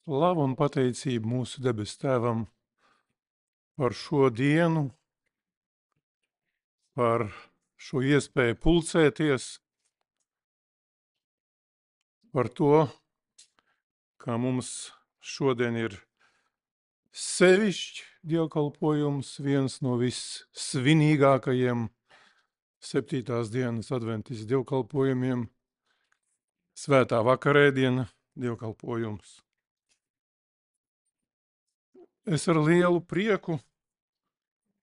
Slavu un pateicību mūsu debes tēvam par šo dienu, par šo iespēju pulcēties, par to, ka mums šodien ir sevišķi dievkalpojums, viens no vissvinīgākajiem septītās dienas adventis dievkalpojumiem, svētā vakarēdiena dievkalpojums. Es ar lielu prieku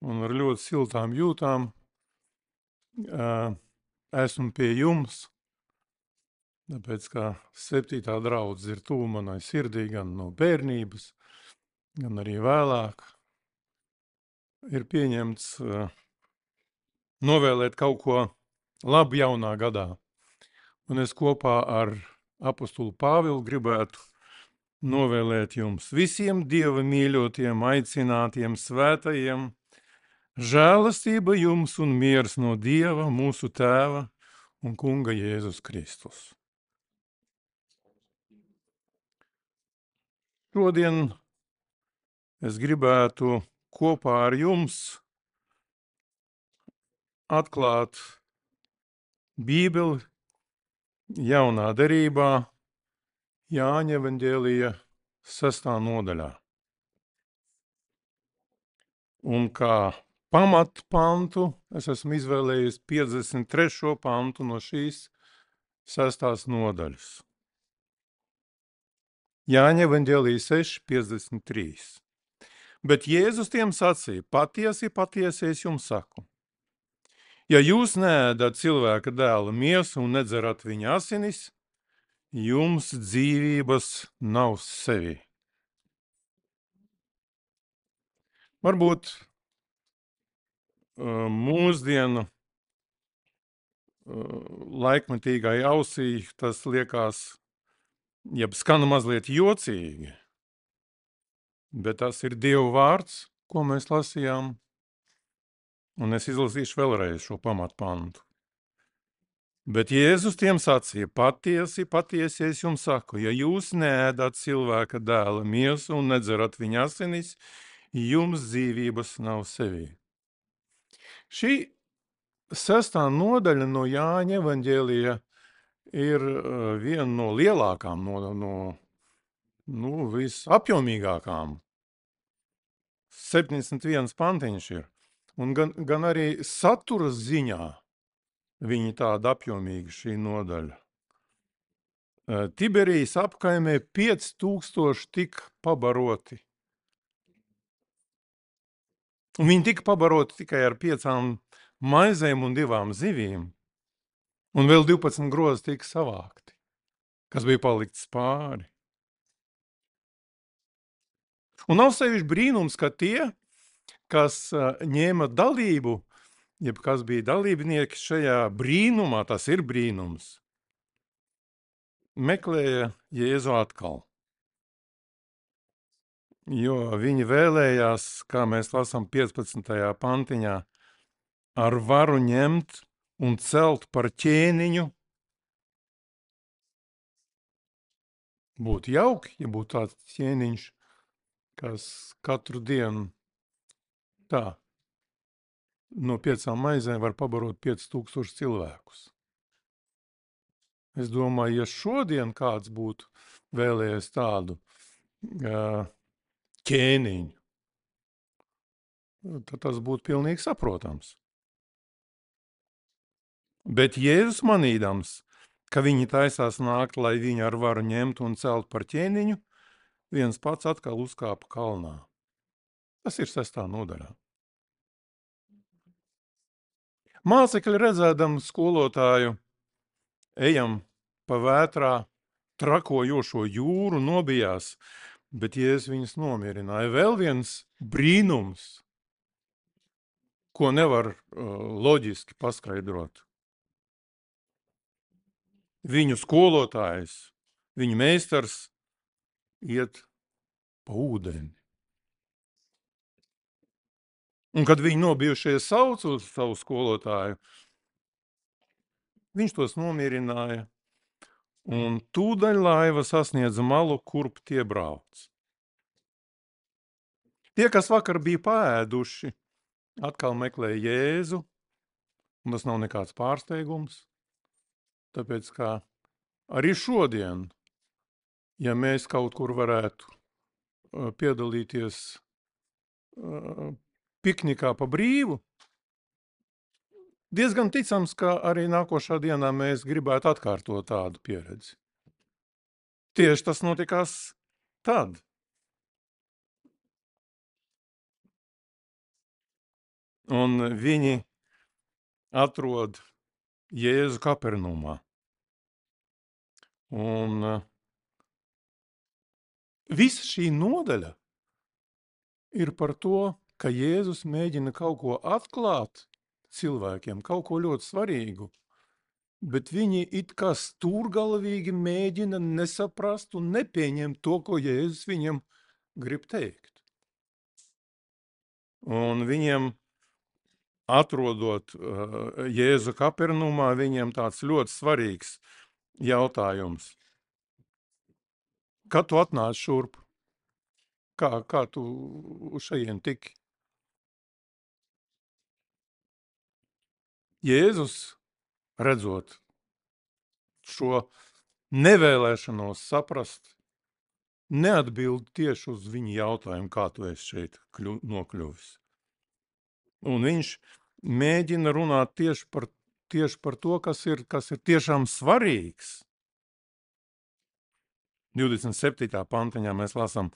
un ar ļoti siltām jūtām esmu pie jums, tāpēc ka septītā draudz ir tuvu manai sirdī gan no bērnības, gan arī vēlāk. Ir pieņemts novēlēt kaut ko labu jaunā gadā. Un es kopā ar apostulu Pāvilu gribētu novēlēt jums visiem Dieva mīļotiem, aicinātiem, svētajiem, žēlastība jums un miers no Dieva, mūsu Tēva un Kunga Jēzus Kristus. Šodien es gribētu kopā ar jums atklāt Bībeli jaunā derībā, Jāņa evaņģēlija sestā nodaļā. Un kā pamatpantu es esmu izvēlējies 53. pantu no šīs sestās nodaļas. Jāņa evaņģēlija 6, 53. Bet Jēzus tiem sacīja, patiesi, patiesi es jums saku. Ja jūs neēdat cilvēka dēla miesu un nedzerat viņa asinis, jums dzīvības nav sevi. Varbūt mūsdienu laikmetīgai ausī tas liekas, jeb skana mazliet jocīgi, bet tas ir Dievu vārds, ko mēs lasījām, un es izlasīšu vēlreiz šo pamatpantu. Bet Jēzus tiem sacīja, patiesi, patiesi es jums saku, ja jūs neēdat cilvēka dēla miesu un nedzerat viņa asinis, jums dzīvības nav sevī. Šī sestā nodaļa no Jāņa evaņģēlija ir uh, viena no lielākām, no, no nu, visapjomīgākām. 71 pantiņš ir. Un gan, gan arī satura ziņā Viņi tāda apjomīga šī nodaļa. Tiberijas apkaimē 5000 tika pabaroti. Un viņi tika pabaroti tikai ar piecām maizēm un divām zivīm. Un vēl 12 grozi tika savākti, kas bija palikts pāri. Un nav sevišķi brīnums, ka tie, kas ņēma dalību jeb kas bija dalībnieki šajā brīnumā, tas ir brīnums, meklēja Jēzu atkal. Jo viņi vēlējās, kā mēs lasām 15. pantiņā, ar varu ņemt un celt par ķēniņu. Būtu jauki, ja būtu tāds ķēniņš, kas katru dienu tā no piecām maizēm var pabarot 5000 cilvēkus. Es domāju, ja šodien kāds būtu vēlējies tādu uh, ķēniņu, tad tas būtu pilnīgi saprotams. Bet Jēzus manīdams, ka viņi taisās nākt, lai viņu ar varu ņemtu un celt par ķēniņu, viens pats atkal uzkāpa kalnā. Tas ir sestā nodaļā. Mācekļi redzēdam skolotāju, ejam pa vētrā, trakojošo jūru nobijās, bet Jēzus viņus nomierināja. Vēl viens brīnums, ko nevar uh, loģiski paskaidrot. Viņu skolotājs, viņu meistars iet pa ūdeni. Un kad viņi nobijušies sauc uz savu skolotāju, viņš tos nomierināja Un tūdaļ laiva sasniedza malu, kurp tie brauc. Tie, kas vakar bija paēduši, atkal meklē Jēzu, un tas nav nekāds pārsteigums, tāpēc kā arī šodien, ja mēs kaut kur varētu piedalīties piknikā pa brīvu, diezgan ticams, ka arī nākošā dienā mēs gribētu atkārtot tādu pieredzi. Tieši tas notikās tad. Un viņi atrod Jēzu Kapernumā. Un uh, visa šī nodaļa ir par to, ka Jēzus mēģina kaut ko atklāt cilvēkiem, kaut ko ļoti svarīgu, bet viņi it kā stūrgalvīgi mēģina nesaprast un nepieņemt to, ko Jēzus viņam grib teikt. Un viņiem atrodot uh, Jēzu Kapernumā, viņiem tāds ļoti svarīgs jautājums. Kad tu atnāc šurp? Kā, kā tu uz šajien tiki? Jēzus, redzot šo nevēlēšanos saprast, neatbild tieši uz viņa jautājumu, kā tu esi šeit kļu, nokļuvis. Un viņš mēģina runāt tieši par, tieši par to, kas ir, kas ir tiešām svarīgs. 27. pantaņā mēs lasām,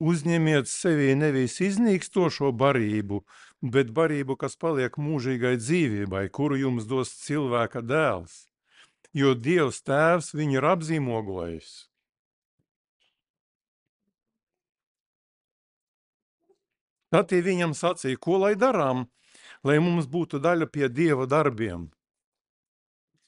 uzņemiet sevī nevis iznīkstošo barību, bet barību, kas paliek mūžīgai dzīvībai, kuru jums dos cilvēka dēls, jo Dievs tēvs viņu ir apzīmogojis. Tad tie viņam sacīja, ko lai darām, lai mums būtu daļa pie Dieva darbiem.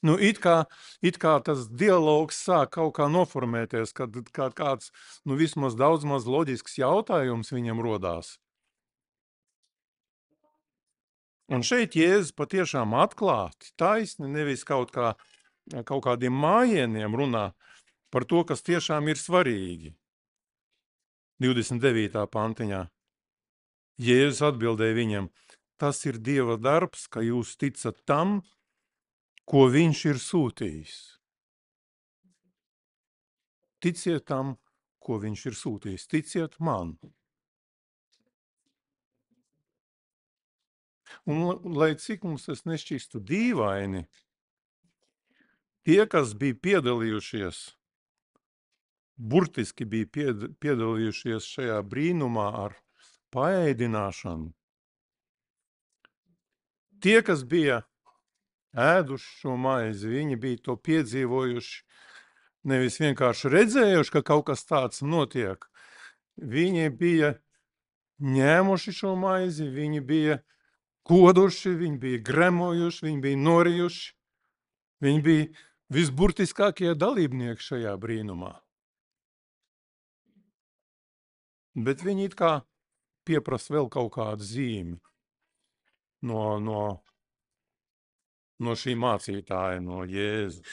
Nu, it kā, it kā tas dialogs sāk kaut kā noformēties, kad, kad kāds, nu, vismaz daudz maz loģisks jautājums viņam rodās. Un šeit Jēzus patiešām atklāti, taisni, nevis kaut, kā, kaut kādiem mājieniem runā par to, kas tiešām ir svarīgi. 29. pantiņā. Jēzus atbildēja viņam, tas ir Dieva darbs, ka jūs ticat tam, ko viņš ir sūtījis. Ticiet tam, ko viņš ir sūtījis. Ticiet man. Un, lai cik mums tas nešķistu dīvaini, tie, kas bija piedalījušies, burtiski bija pied, piedalījušies šajā brīnumā ar paēdināšanu, tie, kas bija ēduši šo maizi, viņi bija to piedzīvojuši, nevis vienkārši redzējuši, ka kaut kas tāds notiek. Viņi bija ņēmuši šo maizi, viņi bija koduši, viņi bija gremojuši, viņi bija norijuši. Viņi bija visburtiskākie dalībnieki šajā brīnumā. Bet viņi it kā pieprasa vēl kaut kādu zīmi no, no no šī mācītāja, no Jēzus.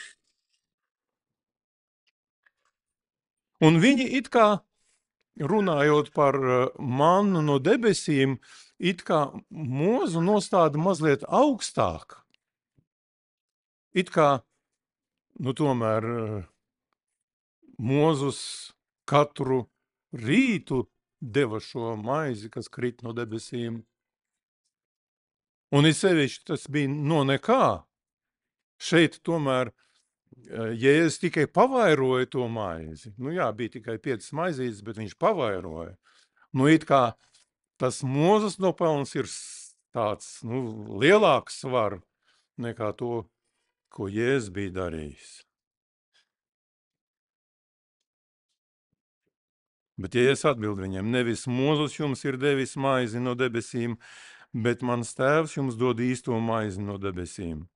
Un viņi it kā runājot par eh, mannu no debesīm, it kā mūzu nostāda mazliet augstāk. It kā, nu tomēr, eh, mūzus katru rītu deva šo maizi, kas krit no debesīm. Un it sevišķi tas bija no nekā. Šeit tomēr eh, Jēzus tikai pavairoja to maizi. Nu jā, bija tikai piecas maizītes, bet viņš pavairoja. Nu it kā tas mūzes nopelns ir tāds, nu, lielāks svar nekā to, ko Jēzus bija darījis. Bet, ja es atbildu viņam, nevis mūzus jums ir devis maizi no debesīm, bet mans tēvs jums dod īsto maizi no debesīm.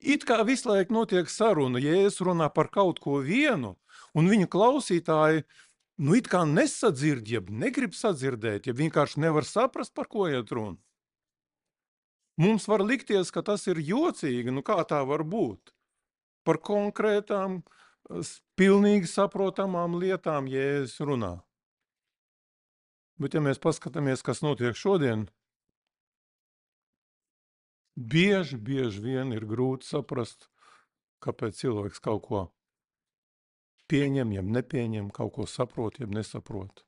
It kā visu laiku notiek saruna, es runā par kaut ko vienu, un viņu klausītāji, nu it kā nesadzird, jeb negrib sadzirdēt, ja vienkārši nevar saprast, par ko iet runa. Mums var likties, ka tas ir jocīgi, nu kā tā var būt? par konkrētām, pilnīgi saprotamām lietām Jēzus runā. Bet ja mēs paskatāmies, kas notiek šodien, bieži, bieži vien ir grūti saprast, kāpēc cilvēks kaut ko pieņem, jeb nepieņem, kaut ko saprot, jeb nesaprot.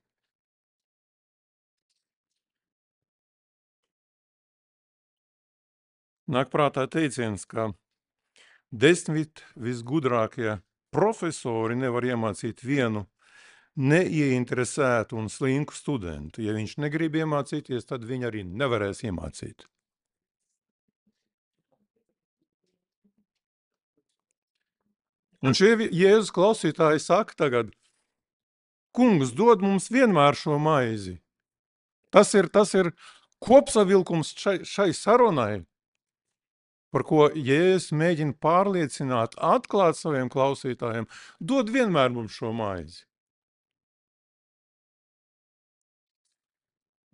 Nāk prātā teiciens, ka desmit visgudrākie profesori nevar iemācīt vienu neieinteresētu un slinku studentu. Ja viņš negrib iemācīties, tad viņi arī nevarēs iemācīt. Un šie Jēzus klausītāji saka tagad, kungs dod mums vienmēr šo maizi. Tas ir, tas ir kopsavilkums šai, šai sarunai, par ko Jēzus mēģina pārliecināt, atklāt saviem klausītājiem, dod vienmēr mums šo maizi.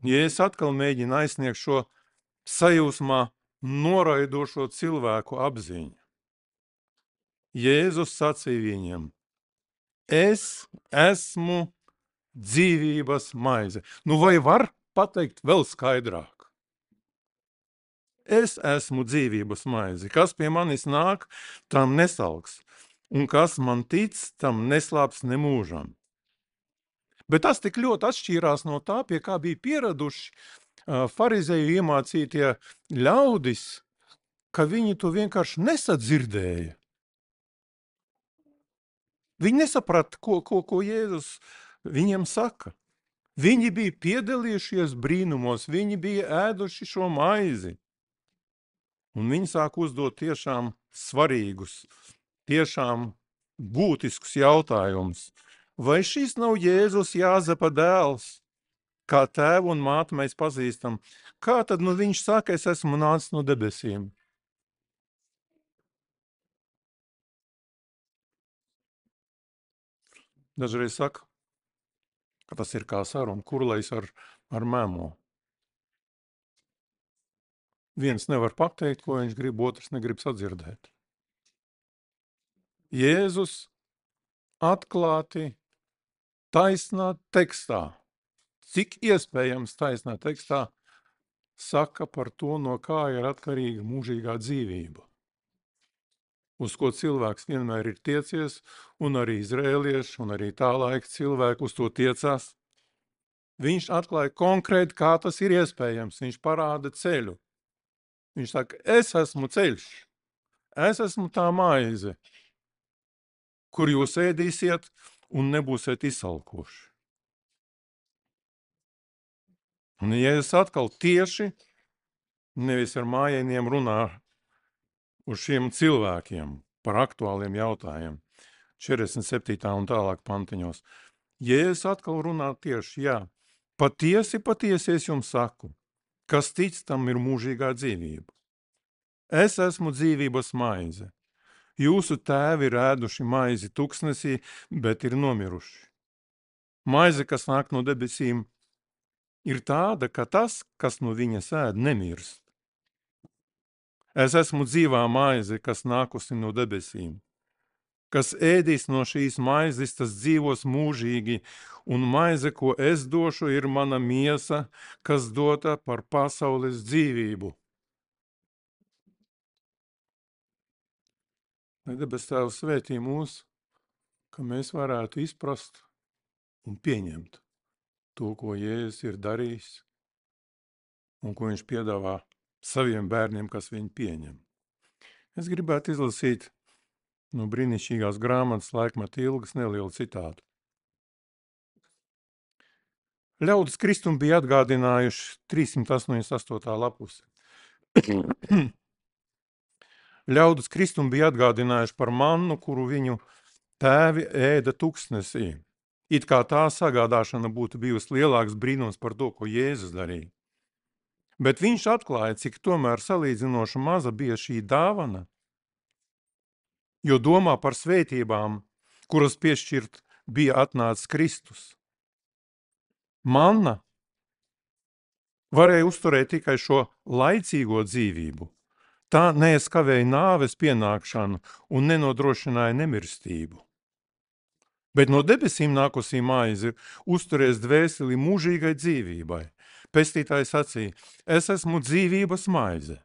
Jēzus atkal mēģina aizsniegt šo sajūsmā noraidošo cilvēku apziņu. Jēzus sacīja viņam, es esmu dzīvības maize. Nu vai var pateikt vēl skaidrāk? Es esmu dzīvības maize. Kas pie manis nāk, tam nesalks. Un kas man tic, tam neslāps nemūžam. Bet tas tik ļoti atšķīrās no tā, pie kā bija pieraduši farizēju iemācītie ļaudis, ka viņi to vienkārši nesadzirdēja. Viņi nesaprata, ko, ko, ko Jēzus viņiem saka. Viņi bija piedalījušies brīnumos, viņi bija ēduši šo maizi. Un viņi sāk uzdot tiešām svarīgus, tiešām būtiskus jautājumus. Vai šis nav Jēzus Jāzepa dēls? Kā tēvu un mātu mēs pazīstam, kā tad nu viņš saka, es esmu nācis no debesīm? Dažreiz saka, ka tas ir kā saruna kurlais ar, ar mēmo. Viens nevar pateikt, ko viņš grib, otrs negrib sadzirdēt. Jēzus atklāti taisnā tekstā, cik iespējams taisnā tekstā, saka par to, no kā ir atkarīga mūžīgā dzīvība. Uz ko cilvēks vienmēr ir tiecies, un arī izrēlieši, un arī tā laika cilvēki uz to tiecās. Viņš atklāja konkrēti, kā tas ir iespējams. Viņš parāda ceļu. Viņš saka, es esmu ceļš, es esmu tā maize, kur jūs ēdīsiet un nebūsiet izsalkoši. Un Jēzus atkal tieši nevis ar mājieniem runā uz šiem cilvēkiem par aktuāliem jautājumiem. 47. un tālāk pantiņos. Jēzus atkal runā tieši, jā, patiesi, patiesi es jums saku, kas tic tam ir mūžīgā dzīvība. Es esmu dzīvības maize. Jūsu tēvi ir ēduši maizi tuksnesī, bet ir nomiruši. Maize, kas nāk no debesīm, ir tāda, ka tas, kas no viņas ēd, nemirst. Es esmu dzīvā maize, kas nākusi no debesīm. Kas ēdīs no šīs maizes, tas dzīvos mūžīgi, un maize, ko es došu, ir mana miesa, kas dota par pasaules dzīvību. Lai debes Tēvs svētī mūs, ka mēs varētu izprast un pieņemt to, ko Jēzus ir darījis un ko viņš piedāvā saviem bērniem, kas viņu pieņem. Es gribētu izlasīt no brīnišķīgās grāmatas laikmeta ilgas nelielu citātu. Ļaudis Kristum bija atgādinājuši 388. lapus. Ļaudis Kristum bija atgādinājuši par mannu, kuru viņu tēvi ēda tuksnesī. It kā tā sagādāšana būtu bijusi lielāks brīnums par to, ko Jēzus darīja. Bet viņš atklāja, cik tomēr salīdzinoši maza bija šī dāvana, jo domā par svētībām, kuras piešķirt bija atnācis Kristus. Manna varēja uzturēt tikai šo laicīgo dzīvību, Tā neaizskavēja nāves pienākšanu un nenodrošināja nemirstību. Bet no debesīm nākosī maize uzturēs dvēseli mūžīgai dzīvībai. Pestītājs sacīja, es esmu dzīvības maize.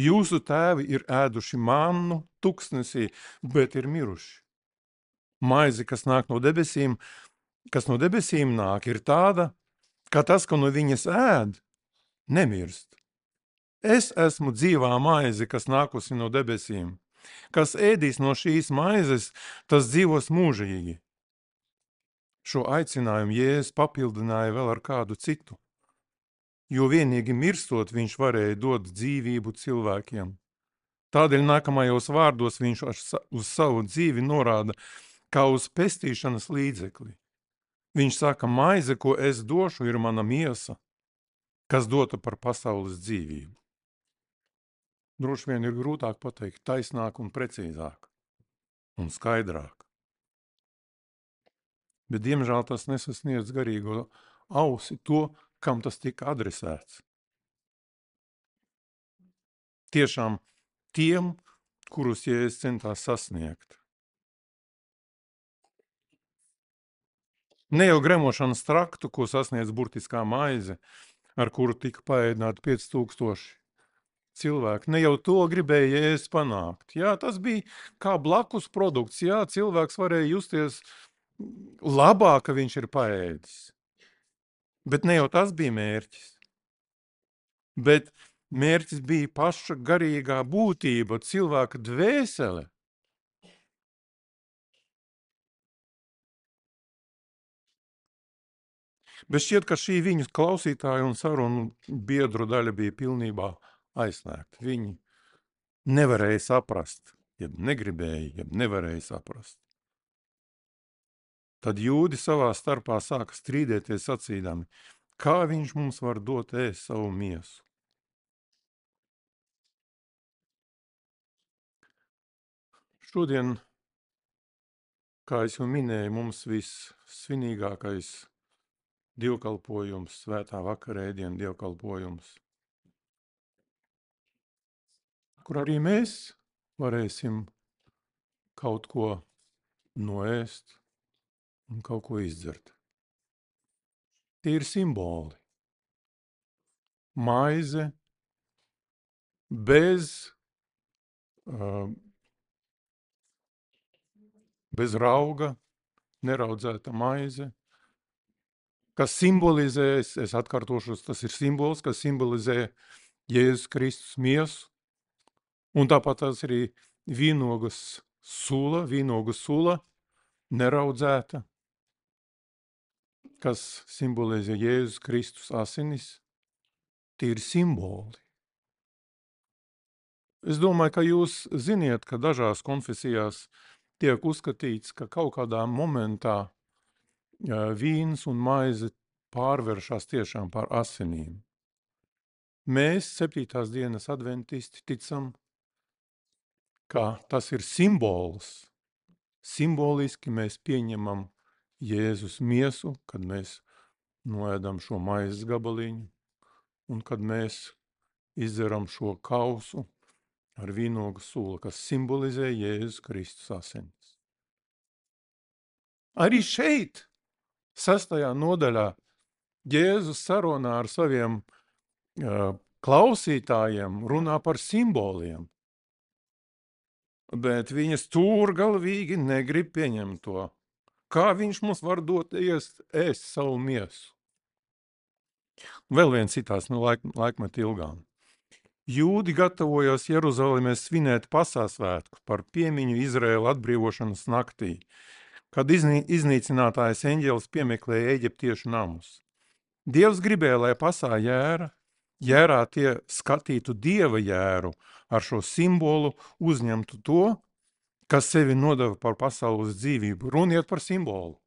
Jūsu tēvi ir ēduši mannu tuksnesī, bet ir miruši. Maize, kas nāk no debesīm, kas no debesīm nāk, ir tāda, ka tas, ko no viņas ēd, nemirst. Es esmu dzīvā maize, kas nākusi no debesīm. Kas ēdīs no šīs maizes, tas dzīvos mūžīgi. Šo aicinājumu Jēzus papildināja vēl ar kādu citu, jo vienīgi mirstot viņš varēja dot dzīvību cilvēkiem. Tādēļ nākamajos vārdos viņš uz savu dzīvi norāda kā uz pestīšanas līdzekli. Viņš saka, maize, ko es došu, ir mana miesa, kas dota par pasaules dzīvību. Droši vien ir grūtāk pateikt taisnāk un precīzāk un skaidrāk. Bet, diemžēl, tas nesasniedz garīgo ausi to, kam tas tika adresēts. Tiešām tiem, kurus Jēzus centās sasniegt. Ne jau gremošanas traktu, ko sasniedz burtiskā maize, ar kuru tika paēdināti 5000 cilvēki. Ne jau to gribēja Jēzus panākt. Jā, tas bija kā blakus produkts. Jā, cilvēks varēja justies labāk, ka viņš ir paēdis. Bet ne jau tas bija mērķis. Bet mērķis bija paša garīgā būtība, cilvēka dvēsele. Bet šķiet, ka šī viņu klausītāja un sarunu biedru daļa bija pilnībā aizslēgta. Viņi nevarēja saprast, jeb negribēja, jeb nevarēja saprast. Tad jūdi savā starpā sāka strīdēties sacīdami, kā viņš mums var dot ēst savu miesu. Šodien, kā jau minēju, mums viss svinīgākais dievkalpojums, svētā vakarēdiena dievkalpojums, kur arī mēs varēsim kaut ko noēst un kaut ko izdzert. Tie ir simboli. Maize bez, uh, bez rauga, neraudzēta maize, kas simbolizē, es, es atkārtošos, tas ir simbols, kas simbolizē Jēzus Kristus miesu, un tāpat tas arī vīnogas sula, vīnogas sula, neraudzēta, kas simbolizē Jēzus Kristus asinis, tie ir simboli. Es domāju, ka jūs ziniet, ka dažās konfesijās tiek uzskatīts, ka kaut kādā momentā vīns un maize pārvēršas tiešām par asinīm. Mēs, septītās dienas adventisti, ticam, ka tas ir simbols. Simboliski mēs pieņemam Jēzus miesu, kad mēs noēdam šo maizes gabaliņu, un kad mēs izdzeram šo kausu ar vīnogu sulu, kas simbolizē Jēzus Kristus asinis. Arī šeit sestajā nodaļā Jēzus sarunā ar saviem uh, klausītājiem runā par simboliem, bet viņa stūrgalvīgi negrib pieņemt to. Kā viņš mums var dot iest, ēst savu miesu? Vēl viens citās no laik, laikmeta ilgām. Jūdi gatavojās Jeruzalemē svinēt pasāsvētku par piemiņu Izraēla atbrīvošanas naktī, kad iznī, iznīcinātājs eņģelis piemeklēja eģiptiešu namus. Dievs gribēja, lai pasā jēra, jērā tie skatītu dieva jēru, ar šo simbolu uzņemtu to, kas sevi nodeva par pasaules dzīvību. Runiet par simbolu.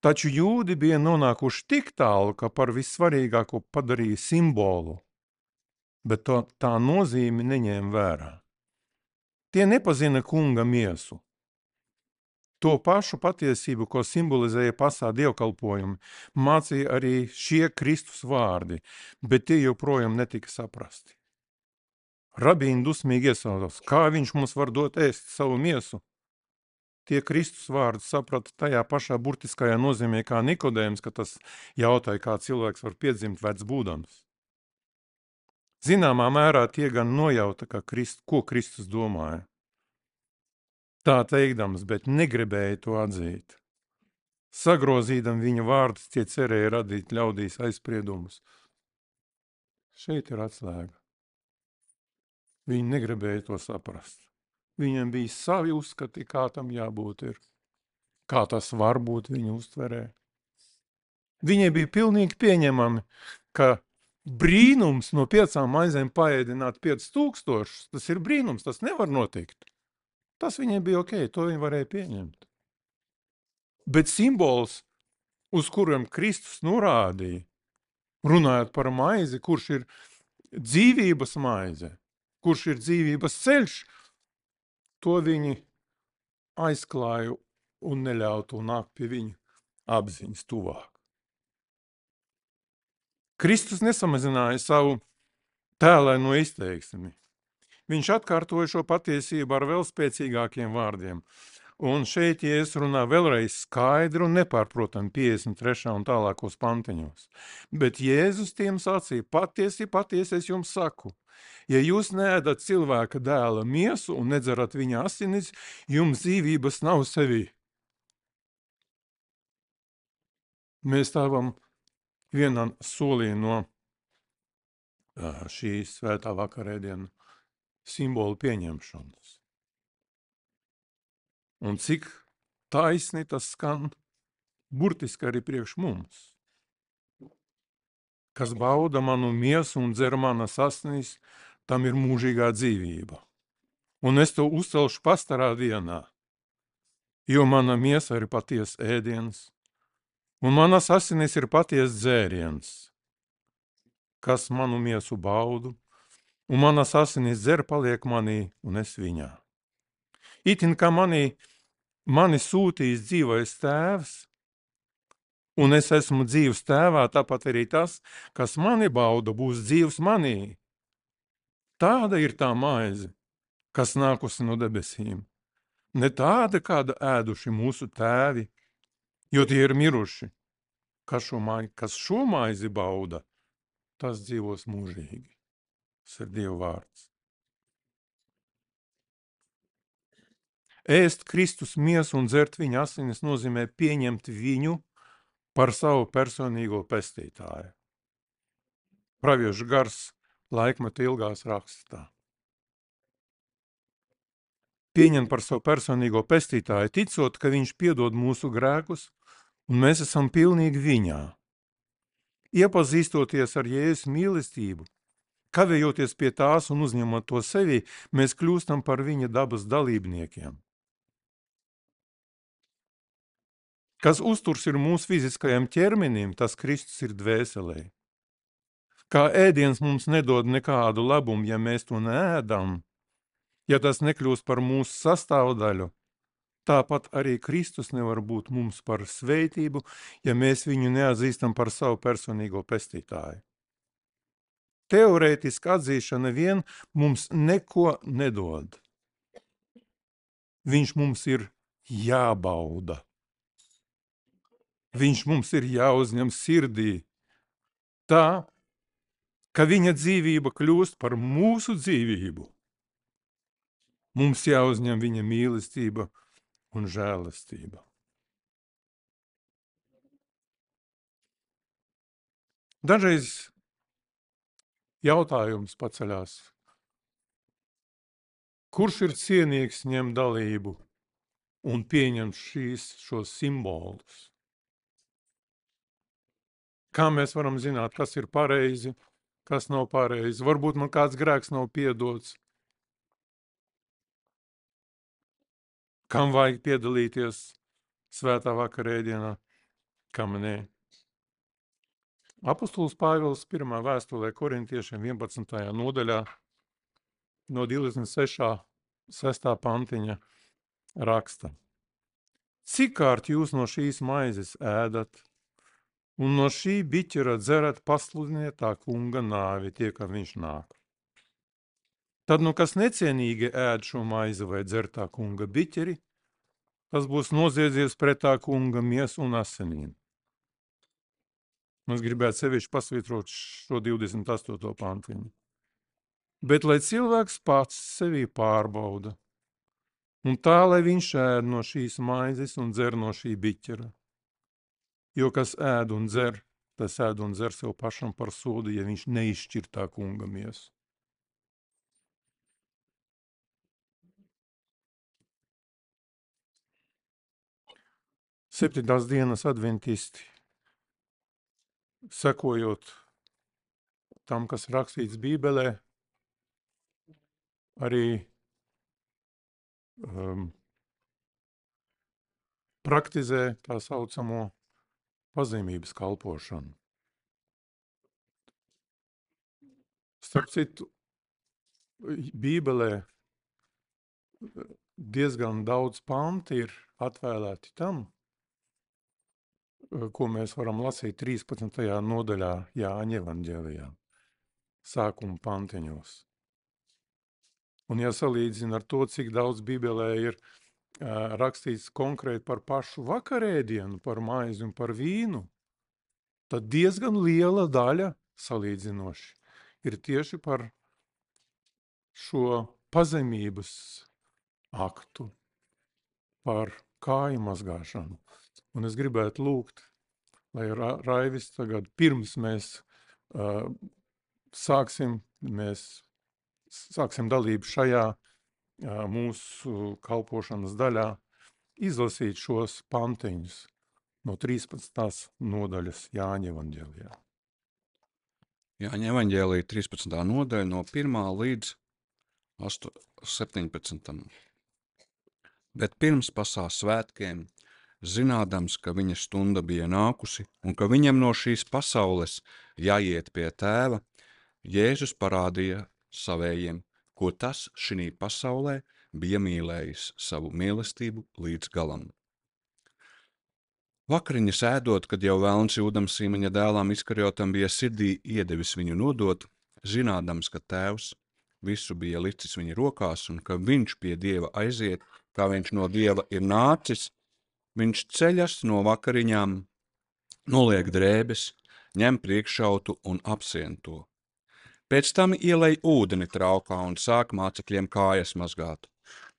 Taču jūdi bija nonākuši tik tālu, ka par vissvarīgāko padarīja simbolu, bet to, tā nozīmi neņēma vērā. Tie nepazina kunga miesu, To pašu patiesību, ko simbolizēja pasā dievkalpojumi, mācīja arī šie Kristus vārdi, bet tie joprojām netika saprasti. Rabīni dusmīgi iesaucās, kā viņš mums var dot ēst savu miesu. Tie Kristus vārdi saprata tajā pašā burtiskajā nozīmē kā Nikodējums, ka tas jautāja, kā cilvēks var piedzimt vecs būdams. Zināmā mērā tie gan nojauta, ka Krist, ko Kristus domāja. Tā teikdams, bet negribēja to atzīt. Sagrozīdam viņa vārdus, tie cerēja radīt ļaudīs aizspriedumus. Šeit ir atslēga. Viņi negribēja to saprast. Viņiem bija savi uzskati, kā tam jābūt ir. Kā tas var būt viņu uztverē. Viņiem bija pilnīgi pieņemami, ka brīnums no piecām maizēm paēdināt 5000, tas ir brīnums, tas nevar notikt. Tas viņiem bija ok, to viņi varēja pieņemt. Bet simbols, uz kuriem Kristus norādīja, runājot par maizi, kurš ir dzīvības maize, kurš ir dzīvības ceļš, to viņi aizklāja un neļautu nākt pie viņa apziņas tuvāk. Kristus nesamazināja savu tēlēno izteiksmi. Viņš atkārtoja šo patiesību ar vēl spēcīgākiem vārdiem. Un šeit Jēzus runā vēlreiz skaidru un nepārprotam 53. un tālākos pantiņos. Bet Jēzus tiem sacīja, patiesi, patiesi es jums saku, ja jūs neēdat cilvēka dēla miesu un nedzerat viņa asinis, jums dzīvības nav sevī. Mēs stāvam vienā solī no šīs svētā vakarēdienu simbolu pieņemšanas. Un cik taisni tas skan burtiski arī priekš mums. Kas bauda manu miesu un dzer manas asnīs, tam ir mūžīgā dzīvība. Un es to uzcelšu pastarā dienā, jo mana miesa ir paties ēdiens, un manas asinis ir paties dzēriens, kas manu miesu baudu, un manas asinis dzer paliek manī, un es viņā. Itin kā manī, mani sūtījis dzīvais tēvs, un es esmu dzīvs tēvā, tāpat arī tas, kas mani bauda, būs dzīvs manī. Tāda ir tā maize, kas nākusi no debesīm. Ne tāda, kāda ēduši mūsu tēvi, jo tie ir miruši. Kas šo, maizi, kas šo maizi bauda, tas dzīvos mūžīgi. Tas ir Dieva vārds. Ēst Kristus miesu un dzert viņa asinis nozīmē pieņemt viņu par savu personīgo pestītāju. Praviešu gars laikmeta ilgās rakstā. Pieņemt par savu personīgo pestītāju, ticot, ka viņš piedod mūsu grēkus un mēs esam pilnīgi viņā. Iepazīstoties ar Jēzus mīlestību, kavējoties pie tās un uzņemot to sevi, mēs kļūstam par viņa dabas dalībniekiem. Kas uzturs ir mūsu fiziskajam ķermenim, tas Kristus ir dvēselē. Kā ēdiens mums nedod nekādu labumu, ja mēs to neēdam, ja tas nekļūst par mūsu sastāvdaļu, Tāpat arī Kristus nevar būt mums par svētību, ja mēs viņu neatzīstam par savu personīgo pestītāju. Teorētiski atzīšana vien mums neko nedod. Viņš mums ir jābauda. Viņš mums ir jāuzņem sirdī. Tā, ka viņa dzīvība kļūst par mūsu dzīvību. Mums jāuzņem viņa mīlestība un žēlastība. Dažreiz jautājums paceļās, kurš ir cienīgs ņemt dalību un pieņemt šīs, šos simbolus? Kā mēs varam zināt, kas ir pareizi, kas nav pareizi? Varbūt man kāds grēks nav piedots, kam vajag piedalīties svētā vakarēdienā, kam nē. Apostols Pāvils pirmā vēstulē korintiešiem 11. nodaļā no 26. 6. pantiņa raksta. Cik kārt jūs no šīs maizes ēdat, un no šī biķera dzerat pasludiniet tā kunga nāvi, tie, kad viņš nāk. Tad, nu, kas necienīgi ēd šo maizi vai dzer tā kunga biķeri, tas būs noziedzies pret tā kunga miesu un asinīm. Mums gribētu sevišķi pasvītrot šo 28. pantiņu. Bet lai cilvēks pats sevi pārbauda, un tā, lai viņš ēd no šīs maizes un dzer no šī biķera. Jo kas ēd un dzer, tas ēd un dzer sev pašam par sodu, ja viņš neizšķir tā kunga miesu. Septītās dienas adventisti, sekojot tam, kas rakstīts Bībelē, arī um, praktizē tā saucamo pazemības kalpošanu. Starp citu, Bībelē diezgan daudz panti ir atvēlēti tam, ko mēs varam lasīt 13. nodaļā Jāņa evaņģēlijā, sākuma pantiņos. Un ja salīdzina ar to, cik daudz Bībelē ir uh, rakstīts konkrēti par pašu vakarēdienu, par maizi un par vīnu, tad diezgan liela daļa salīdzinoši ir tieši par šo pazemības aktu, par kāju mazgāšanu. Un es gribētu lūgt, lai Ra Raivis tagad pirms mēs uh, sāksim, mēs sāksim dalību šajā uh, mūsu kalpošanas daļā, izlasīt šos pantiņus no 13. nodaļas Jāņa evaņģēlijā. Jāņa evaņģēlija 13. nodaļa no 1. līdz 8, 17. Bet pirms pasā svētkiem zinādams, ka viņa stunda bija nākusi un ka viņam no šīs pasaules jāiet pie tēva, Jēzus parādīja savējiem, ko tas šī pasaulē bija mīlējis savu mīlestību līdz galam. Vakariņa sēdot, kad jau vēlns jūdam Sīmaņa dēlām izkarjotam bija sirdī iedevis viņu nodot, zinādams, ka tēvs visu bija licis viņa rokās un ka viņš pie dieva aiziet, kā viņš no dieva ir nācis, Viņš ceļas no vakariņām, noliek drēbes, ņem priekšautu un apsien to. Pēc tam ielej ūdeni traukā un sāk mācekļiem kājas mazgāt,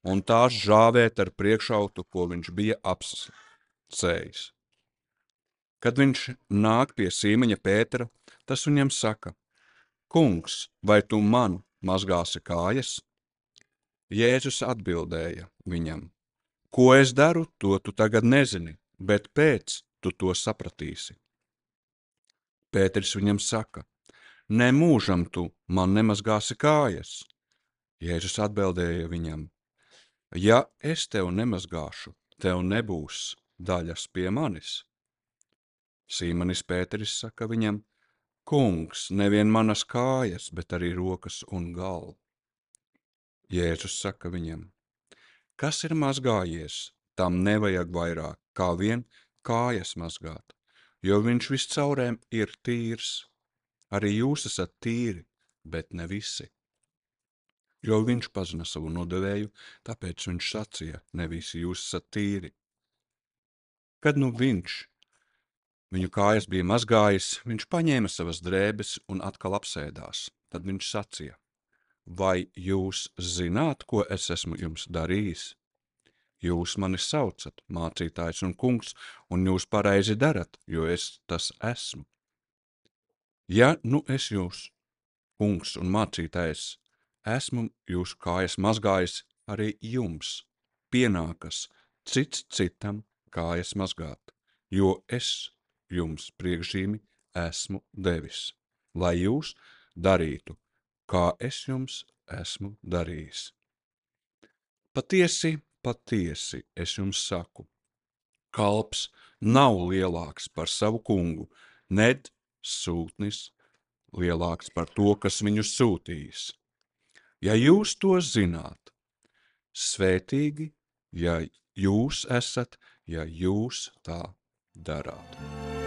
un tās žāvēt ar priekšautu, ko viņš bija apsējis. Kad viņš nāk pie sīmeņa Pētera, tas viņam saka, kungs, vai tu man mazgāsi kājas? Jēzus atbildēja viņam, Ko es daru, to tu tagad nezini, bet pēc tu to sapratīsi. Pēters viņam saka, ne mūžam tu man nemazgāsi kājas. Jēzus atbildēja viņam, ja es tev nemazgāšu, tev nebūs daļas pie manis. Sīmanis Pēteris saka viņam, kungs, nevien manas kājas, bet arī rokas un galvu. Jēzus saka viņam, Kas ir mazgājies, tam nevajag vairāk, kā vien kājas mazgāt, jo viņš viscaurēm ir tīrs. Arī jūs esat tīri, bet ne visi. Jo viņš pazina savu nodevēju, tāpēc viņš sacīja, ne visi jūs esat tīri. Kad nu viņš viņu kājas bija mazgājis, viņš paņēma savas drēbes un atkal apsēdās. Tad viņš sacīja, vai jūs zināt, ko es esmu jums darījis? Jūs mani saucat, mācītājs un kungs, un jūs pareizi darat, jo es tas esmu. Ja nu es jūs, kungs un mācītājs, esmu jūsu kājas mazgājis, arī jums pienākas cits citam kājas mazgāt, jo es jums priekšzīmi esmu devis, lai jūs darītu kā es jums esmu darījis. Patiesi, patiesi es jums saku, kalps nav lielāks par savu kungu, ned sūtnis lielāks par to, kas viņu sūtījis. Ja jūs to zināt, svētīgi, ja jūs esat, ja jūs tā darāt.